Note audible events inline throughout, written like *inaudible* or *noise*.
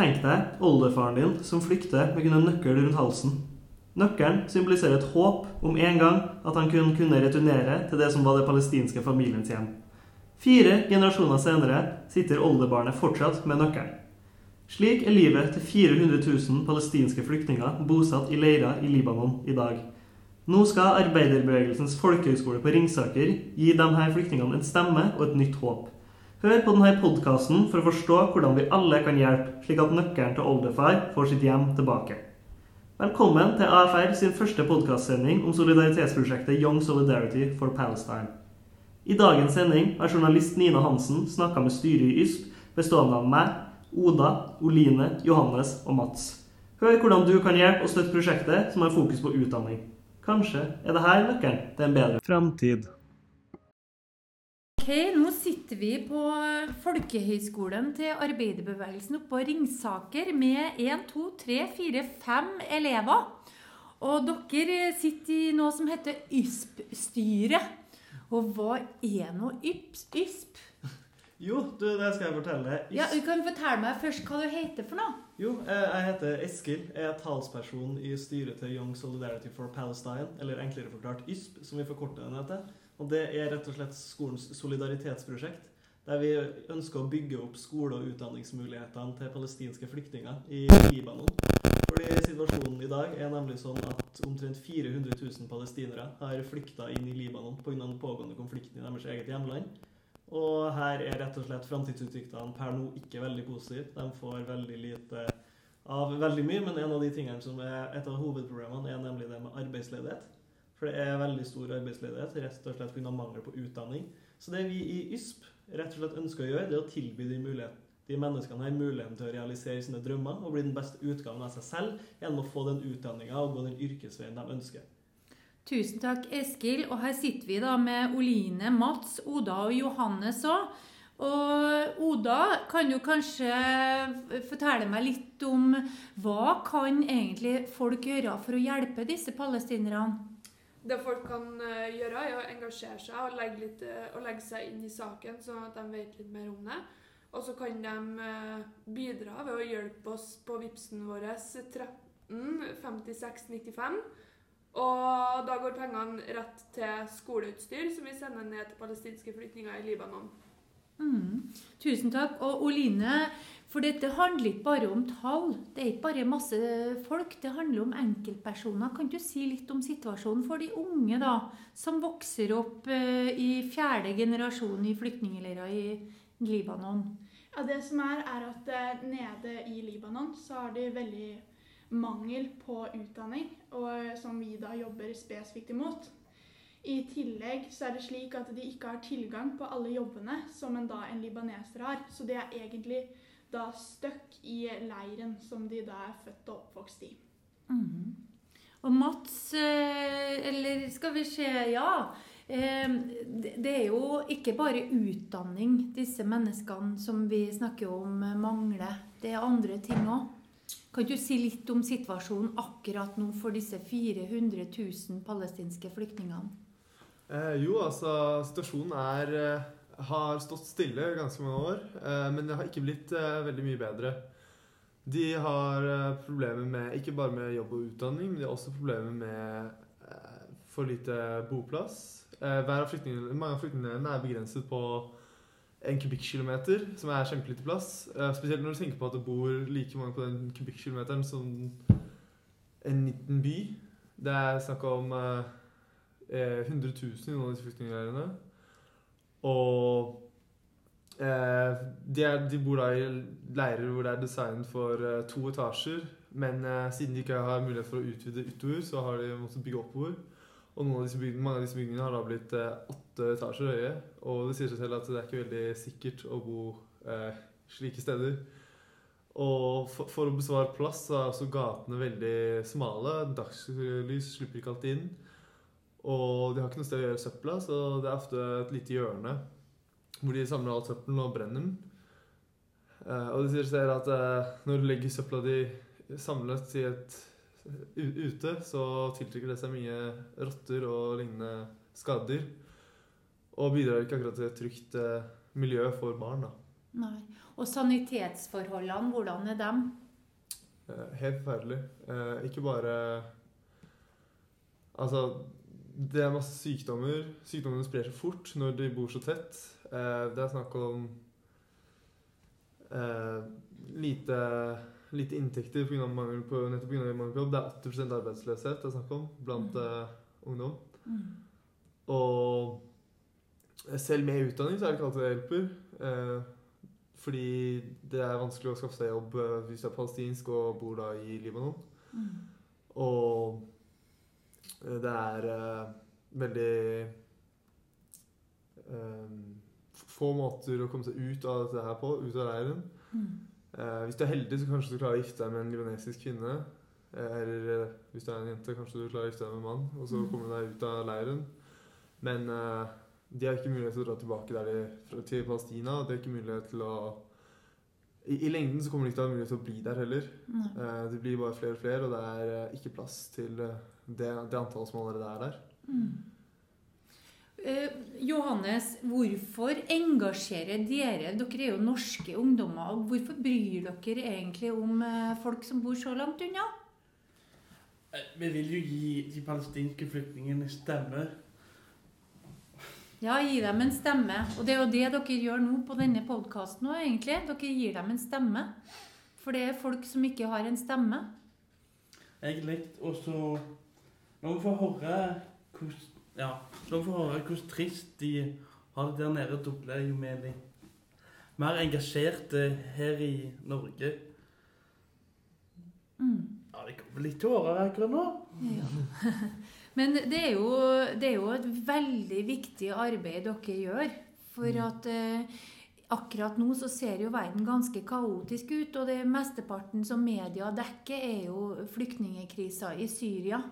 Tenk deg oldefaren din som flykter med kun en nøkkel rundt halsen. Nøkkelen symboliserer et håp om en gang at han kunne kunne returnere til det som var det palestinske familiens hjem. Fire generasjoner senere sitter oldebarnet fortsatt med nøkkelen. Slik er livet til 400 000 palestinske flyktninger bosatt i leirer i Libanon i dag. Nå skal arbeiderbevegelsens folkehøgskole på Ringsaker gi disse flyktningene en stemme og et nytt håp. Hør på denne podkasten for å forstå hvordan vi alle kan hjelpe, slik at nøkkelen til oldefar får sitt hjem tilbake. Velkommen til AFR sin første podkastsending om solidaritetsprosjektet Young Solidarity for Palestine. I dagens sending har journalist Nina Hansen snakka med styret i YSP, bestående av meg, Oda, Oline, Johannes og Mats. Hør hvordan du kan hjelpe og støtte prosjektet som har fokus på utdanning. Kanskje er det her nøkkelen til en bedre framtid. Ok, Nå sitter vi på Folkehøgskolen til arbeiderbevegelsen oppe på Ringsaker med 1, 2, 3, 4, 5 elever. Og dere sitter i noe som heter YSP-styret. Og hva er nå YSP? Jo, du, det skal jeg fortelle deg. Ja, du kan fortelle meg først hva du heter for noe. Jo, eh, jeg heter Eskil. Jeg er talsperson i styret til Young Solidarity for Palestine, eller enklere forklart YSP, som vi forkorter den etter. Og det er rett og slett skolens solidaritetsprosjekt, der vi ønsker å bygge opp skole- og utdanningsmulighetene til palestinske flyktninger i Libanon. Fordi situasjonen i dag er nemlig sånn at omtrent 400 000 palestinere har flykta inn i Libanon pga. den pågående konflikten i deres eget hjemland. Og her er rett og slett framtidsutsiktene per nå ikke veldig positive. De får veldig lite av veldig mye, men en av de tingene som er et av hovedproblemene, er nemlig det med arbeidsledighet. For det er veldig stor arbeidsledighet, rett og slett pga. mangel på utdanning. Så det vi i YSP rett og slett ønsker å gjøre, det er å tilby de, mulighet, de menneskene her muligheten til å realisere sine drømmer og bli den beste utgaven av seg selv gjennom å få den utdanninga og gå den yrkesveien de ønsker. Tusen takk, Eskil. Og her sitter vi da med Oline, Mats, Oda og Johannes òg. Og Oda, kan du kanskje fortelle meg litt om hva kan egentlig folk gjøre for å hjelpe disse palestinerne? Det folk kan eh, gjøre, er å engasjere seg og legge, litt, eh, og legge seg inn i saken, sånn at de vet litt mer om det. Og så kan de eh, bidra ved å hjelpe oss på Vipsen vår 13 56 95. Og da går pengene rett til skoleutstyr, som vi sender ned til palestinske flyktninger i Libanon. Mm. Tusen takk. Og Oline, for dette handler ikke bare om tall. Det er ikke bare masse folk, det handler om enkeltpersoner. Kan du si litt om situasjonen for de unge da, som vokser opp eh, i fjerde generasjon i flyktningleirer i Libanon? Ja, Det som er, er at eh, nede i Libanon så har de veldig mangel på utdanning, og som vi da jobber spesifikt imot. I tillegg så er det slik at de ikke har tilgang på alle jobbene som en, da en libaneser har. Så det er egentlig da støkk i leiren som de da er født og oppvokst i. Mm. Og Mats, eller skal vi se Ja. Det er jo ikke bare utdanning disse menneskene som vi snakker om, mangler. Det er andre ting òg. Kan du si litt om situasjonen akkurat nå for disse 400 000 palestinske flyktningene? Eh, jo, altså situasjonen er eh, har stått stille ganske mange år, eh, men det har ikke blitt eh, veldig mye bedre. De har eh, problemer med ikke bare med jobb og utdanning, men de har også problemer med for lite boplass. Av mange av flyktningene er begrenset på en kubikkkilometer, som er kjempelite plass. spesielt når du tenker på at det bor like mange på den kubikkkilometeren som en liten by. Det er snakk om eh, 100 000 i noen av disse flyktningleirene. Og eh, de, er, de, bor da i leirer hvor det er designet for eh, to etasjer. Men eh, siden de ikke har mulighet for å utvide utover, så har de måttet bygge oppover. Og av bygningene, mange av disse bygningene har da blitt eh, åtte etasjer høye. Og det sier seg selv at det er ikke veldig sikkert å bo eh, slike steder. Og for, for, å besvare plass så er også gatene veldig smale. Dagslys slipper ikke alltid inn. Og de har ikke noe sted å gjøre søpla, så det er ofte et lite hjørne hvor de samler all søppelen og brenner den. Uh, og de sier at uh, når du legger søpla di samlet i et ute, så tiltrekker det seg mye rotter og lignende skadedyr. Og bidrar ikke akkurat til et trygt uh, miljø for barn. da. Nei. Og sanitetsforholdene, hvordan er dem? Helt forferdelig. Ikke bare Altså, det er masse sykdommer. Sykdommene sprer seg fort når de bor så tett. Eh, det er snakk om eh, lite, lite inntekter av mangel på, nettopp pga. mangel på jobb. Det er 80 arbeidsløshet det er snakk om blant eh, ungdom. Mm. Og selv med utdanning så er det ikke alltid det hjelper. Eh, fordi det er vanskelig å skaffe seg jobb hvis du er palestinsk og bor da i Libanon. Mm. Og det er eh, veldig eh, få måter å komme seg ut av dette her på, ut av leiren. Mm. Eh, hvis du er heldig, så kanskje du klarer å gifte deg med en libanesisk kvinne. Eh, eller eh, hvis du er en jente, kanskje du klarer å gifte deg med en mann, og så Mm. kommer du deg ut av leiren. Men eh, de har ikke mulighet til å dra tilbake de, til Palestina. De har ikke mulighet til å i, I lengden så kommer de ikke til å ha mulighet til å bli der heller. Eh, det blir bare flere og flere, og det er eh, ikke plass til eh, det, det antallet som allerede er der. Mm. Eh, Johannes, hvorfor engasjerer dere Dere er jo norske ungdommer. og Hvorfor bryr dere egentlig om eh, folk som bor så langt unna? Eh, Vi vil jo gi de palestinske flyktningene stemme. Ja, gi dem en stemme. Og det er jo det dere gjør nå på denne podkasten òg, egentlig. Dere gir dem en stemme. For det er folk som ikke har en stemme. Egentlig. Og så Når vi får høre hvordan Ja, når vi får høre hvordan trist de har det der nede, da blir jo vi litt mer engasjerte her i Norge. Mm. Ja, det kommer litt tårer akkurat nå. Ja. *laughs* Men det er, jo, det er jo et veldig viktig arbeid dere gjør. For at eh, akkurat nå så ser jo verden ganske kaotisk ut. Og det mesteparten som media dekker, er jo flyktningkrisa i Syria.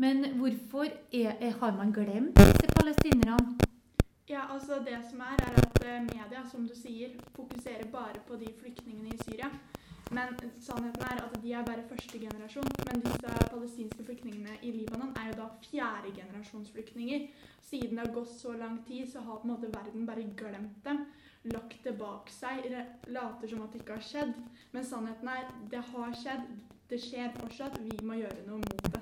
Men hvorfor er, er, har man glemt disse palestinerne? Ja, altså Det som er, er at eh, media, som du sier, fokuserer bare på de flyktningene i Syria. Men sannheten er at de er bare første generasjon. Men disse palestinske flyktningene i Libanon er jo da fjerde generasjons. Siden det har gått så lang tid, så har på en måte verden bare glemt dem. Lagt det bak seg, later som at det ikke har skjedd. Men sannheten er det har skjedd. Det skjer fortsatt. Vi må gjøre noe mot det.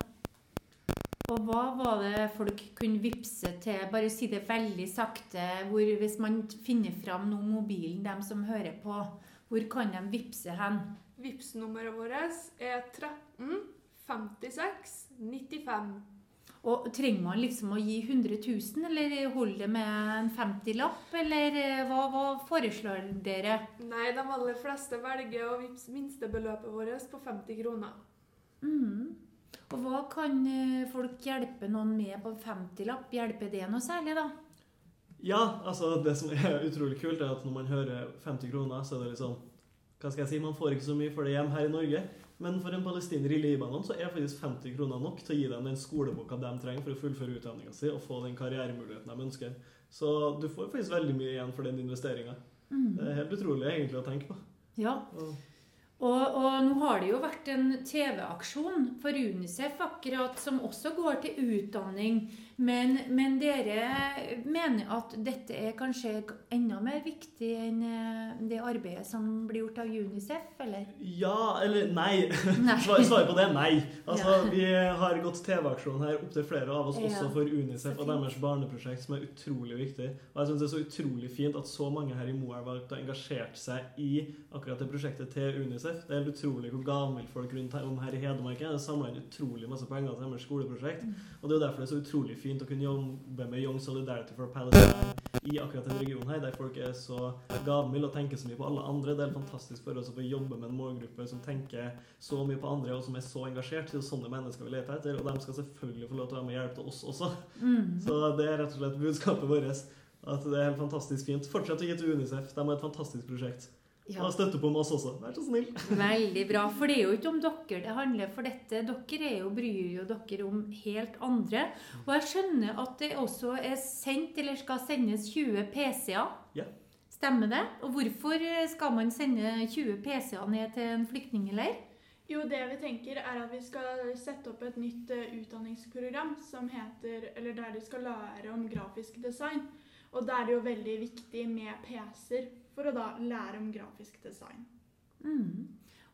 Og hva var det folk kunne vippse til? Bare si det veldig sakte. Hvor, hvis man finner fram nå mobilen, dem som hører på, hvor kan de vippse hen? Vipps-nummeret vårt er 13 56 95. Og trenger man liksom å gi 100 000, eller holder det med en 50-lapp? Eller eh, hva, hva foreslår dere? Nei, de aller fleste velger å vippse minstebeløpet vårt på 50 kroner. Mm. Og hva kan eh, folk hjelpe noen med på 50-lapp? Hjelper det noe særlig, da? Ja, altså det som er *laughs* utrolig kult, er at når man hører 50 kroner, så er det litt sånn Hva skal jeg si, man får ikke så mye for det hjem her i Norge. Men for en palestiner i Libanon så er faktisk 50 kroner nok til å gi dem den skoleboka de trenger for å fullføre utdanninga si og få den karrieremuligheten de ønsker. Så du får faktisk veldig mye igjen for den investeringa. Det Mm. er helt utrolig egentlig å tenke på. Ja. Og, og nå har det jo vært en TV-aksjon for UNICEF akkurat, som også går til utdanning. Men, men dere mener at dette er kanskje enda mer viktig enn eh, det arbeidet som blir gjort av UNICEF, eller? Ja, eller nei. *laughs* Nei. Svaret på det er nei. Altså, Ja. Vi har gått TV-aksjon her opptil flere av oss, Ja. også for UNICEF og deres barneprosjekt, som er utrolig viktig. Og jeg synes det er så utrolig fint at så mange her i Moelv har engasjert seg i akkurat det prosjektet til UNICEF. Det er helt utrolig hvor gavmildt folk rundt her, om her i Hedmark er. Det samler inn utrolig masse penger til deres skoleprosjekt. Mm. Og det er jo derfor det er så utrolig fint å kunne jobbe med Young Solidarity for Palestine i akkurat den regionen her, der folk er så gavmilde og tenker så mye på alle andre. Det er fantastisk for oss å få jobbe med en målgruppe som tenker så mye på andre, og som er så engasjert. Det er sånne mennesker vi leter etter, og de skal selvfølgelig få lov til å være med og hjelpe til oss også. Mm. Så det er rett og slett budskapet vårt. At det er helt fantastisk fint. Fortsett å gi til UNICEF. De har et fantastisk prosjekt. Ja. Jeg støtter på masse også. Vær så snill. Veldig bra. For det er jo ikke om dere det handler, for dette dere er jo, bryr jo dere om helt andre. Og jeg skjønner at det også er sendt, eller skal sendes, 20 PC-er. Ja. Stemmer det? Og hvorfor skal man sende 20 PC-er ned til en flyktningleir? Jo, det vi tenker er at vi skal sette opp et nytt eh, utdanningsprogram som heter, eller der de skal lære om grafisk design. Og da er det jo veldig viktig med PC-er. For å da lære om grafisk design. Mm.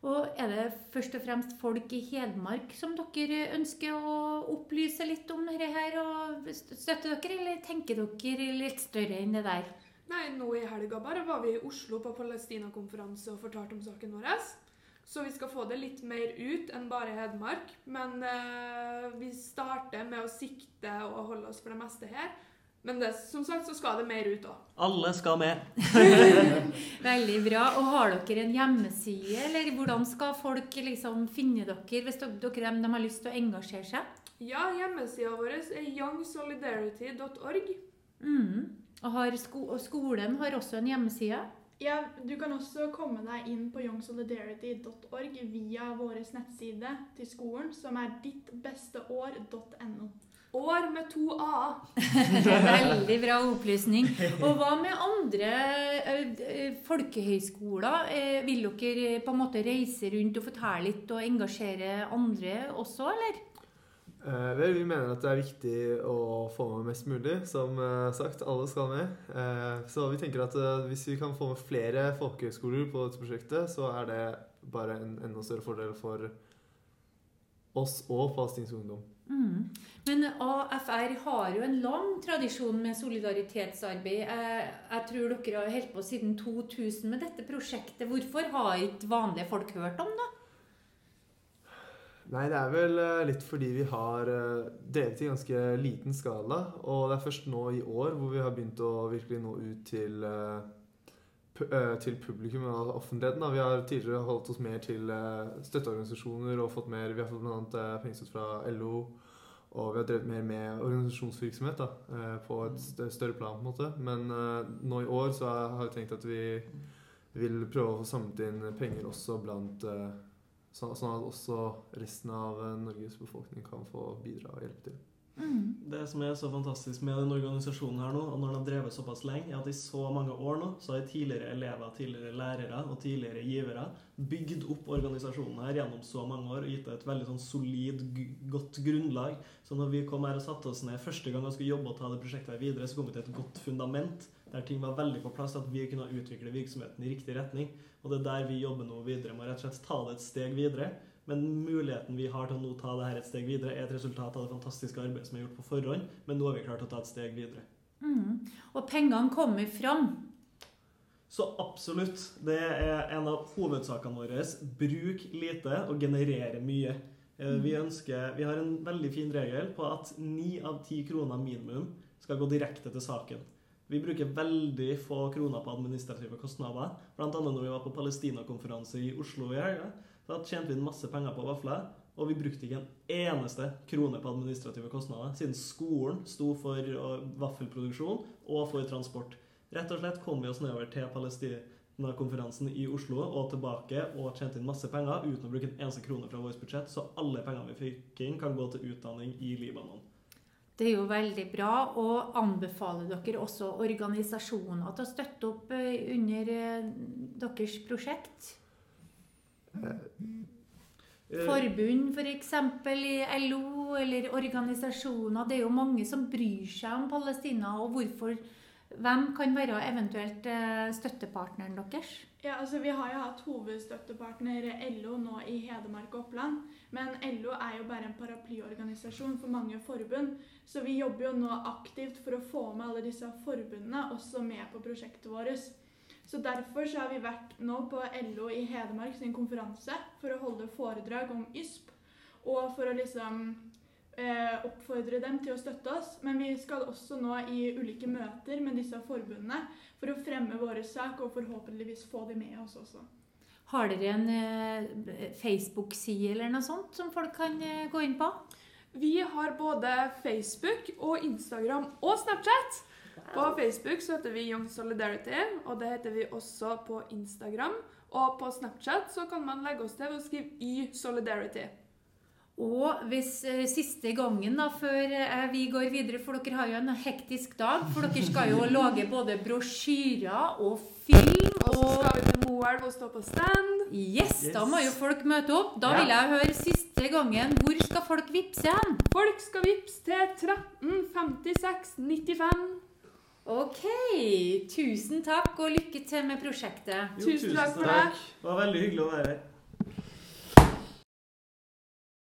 Og er det først og fremst folk i Hedmark som dere ønsker å opplyse litt om dette her, og støtte dere, eller tenker dere litt større enn det der? Nei, nå i helga bare var vi i Oslo på Palestina-konferanse og fortalte om saken vår. Så vi skal få det litt mer ut enn bare Hedmark. Men eh, vi starter med å sikte og holde oss for det meste her. Men det, som sagt så skal det mer ut òg. Alle skal med. *laughs* Veldig bra. Og har dere en hjemmeside, eller hvordan skal folk liksom finne dere hvis dere, dere de har lyst til å engasjere seg? Ja, hjemmesida vår er youngsolidarity.org. Mm. Og, og skolen har også en hjemmeside. Ja, Du kan også komme deg inn på youngsolidarity.org via vår nettside til skolen, som er dittbesteår.no. År med to a-er. *laughs* Veldig bra opplysning. Og hva med andre eh, eh, folkehøyskoler? Eh, Vil dere på en måte reise rundt og fortelle litt og engasjere andre også, eller? Eh, vel, vi mener at det er viktig å få med mest mulig. Som eh, sagt, alle skal med. Eh, så vi tenker at hvis vi kan få med flere folkehøyskoler på dette prosjektet, så er det bare en enda større fordel for oss og palestinsk ungdom. Mm. Men AFR har jo en lang tradisjon med solidaritetsarbeid. Jeg, jeg tror dere har holdt på siden 2000 med dette prosjektet. Hvorfor har ikke vanlige folk hørt om det? Nei, det er vel eh, litt fordi vi har eh, drevet i ganske liten skala. Og det er først nå i år hvor vi har begynt å virkelig nå ut til, eh, til publikum og offentligheten. Vi har tidligere holdt oss mer til støtteorganisasjoner og fått mer Vi har fått bl.a. pengestøtte fra LO. Og vi har drevet mer med organisasjonsvirksomhet da, på et større plan. på en måte. Men nå i år så har vi tenkt at vi vil prøve å få samlet inn penger også blant Sånn at også resten av eh, Norges befolkning kan få bidra og hjelpe til. Mm. Det som er så fantastisk med den organisasjonen her nå, og når den har drevet såpass lenge, er at i så mange år nå, så har tidligere elever, tidligere lærere og tidligere givere bygd opp organisasjonen her gjennom så mange år og gitt det et veldig sånn solid, godt grunnlag. Så når vi kom her og satte oss ned første gang og skulle jobbe og ta det prosjektet her videre, så kom vi til et godt fundament der ting var veldig på plass, at vi kunne utvikle virksomheten i riktig retning. Og det er der vi jobber nå videre med å rett og slett ta det et steg videre. Men muligheten vi har til å nå ta det her et steg videre, er et resultat av det fantastiske arbeidet som er gjort på forhånd, men nå har vi klart å ta et steg videre. Mm. Og pengene kommer fram. Så absolutt. Det er en av hovedsakene våre. Bruk lite og generere mye. Eh, Vi, ønsker, vi har en veldig fin regel på at ni av ti kroner minimum skal gå direkte til saken. Vi bruker veldig få kroner på administrative kostnader. Annet når vi var på Palestina-konferanse i Oslo i helga. Da tjente vi inn masse penger på vafler, og vi brukte ikke en eneste krone på administrative kostnader, siden skolen sto for eh, vaffelproduksjon og for transport. Rett og slett kom vi oss nedover til Palestina-konferansen i Oslo og tilbake og tjente inn masse penger uten å bruke en eneste krone fra vårt budsjett, så alle pengene vi fikk inn, kan gå til utdanning i Libanon. Det er jo veldig bra. Og anbefaler dere også organisasjoner til å støtte opp eh, under eh, deres prosjekt? Eh, Forbund f.eks. i LO, eller organisasjoner. Det er jo mange som bryr seg om Palestina. og hvorfor Hvem kan være eventuelt støttepartneren deres? Ja, altså Vi har jo hatt hovedstøttepartner LO nå i Hedmark og Oppland. Men LO er jo bare en paraplyorganisasjon for mange forbund. Så vi jobber jo nå aktivt for å få med alle disse forbundene også med på prosjektet vårt. Så derfor så har vi vært nå på LO i Hedmark sin konferanse for å holde foredrag om YSP. Og for å liksom oppfordre dem til å støtte oss. Men vi skal også nå i ulike møter med disse forbundene for å fremme våre sak og forhåpentligvis få de med oss også. Har dere en eh, Facebook-side eller noe sånt som folk kan eh, gå inn på? Vi har både Facebook og Instagram og Snapchat. På Facebook så heter vi Young Solidarity, og det heter vi også på Instagram. Og på Snapchat så kan man legge oss til ved å skrive Y Solidarity. Og hvis eh, siste gangen da, før eh, vi går videre, for dere har jo en hektisk dag, for dere skal jo lage både brosjyrer og film Og så skal vi til Moelv og stå på stand. Yes, da må jo folk møte opp. Da Ja. vil jeg høre siste gangen. Hvor skal folk vippse hen? Folk skal vippse til 135695. Ok. Tusen takk, og lykke til med prosjektet. Jo, Tusen takk for det. Det var veldig hyggelig å være her.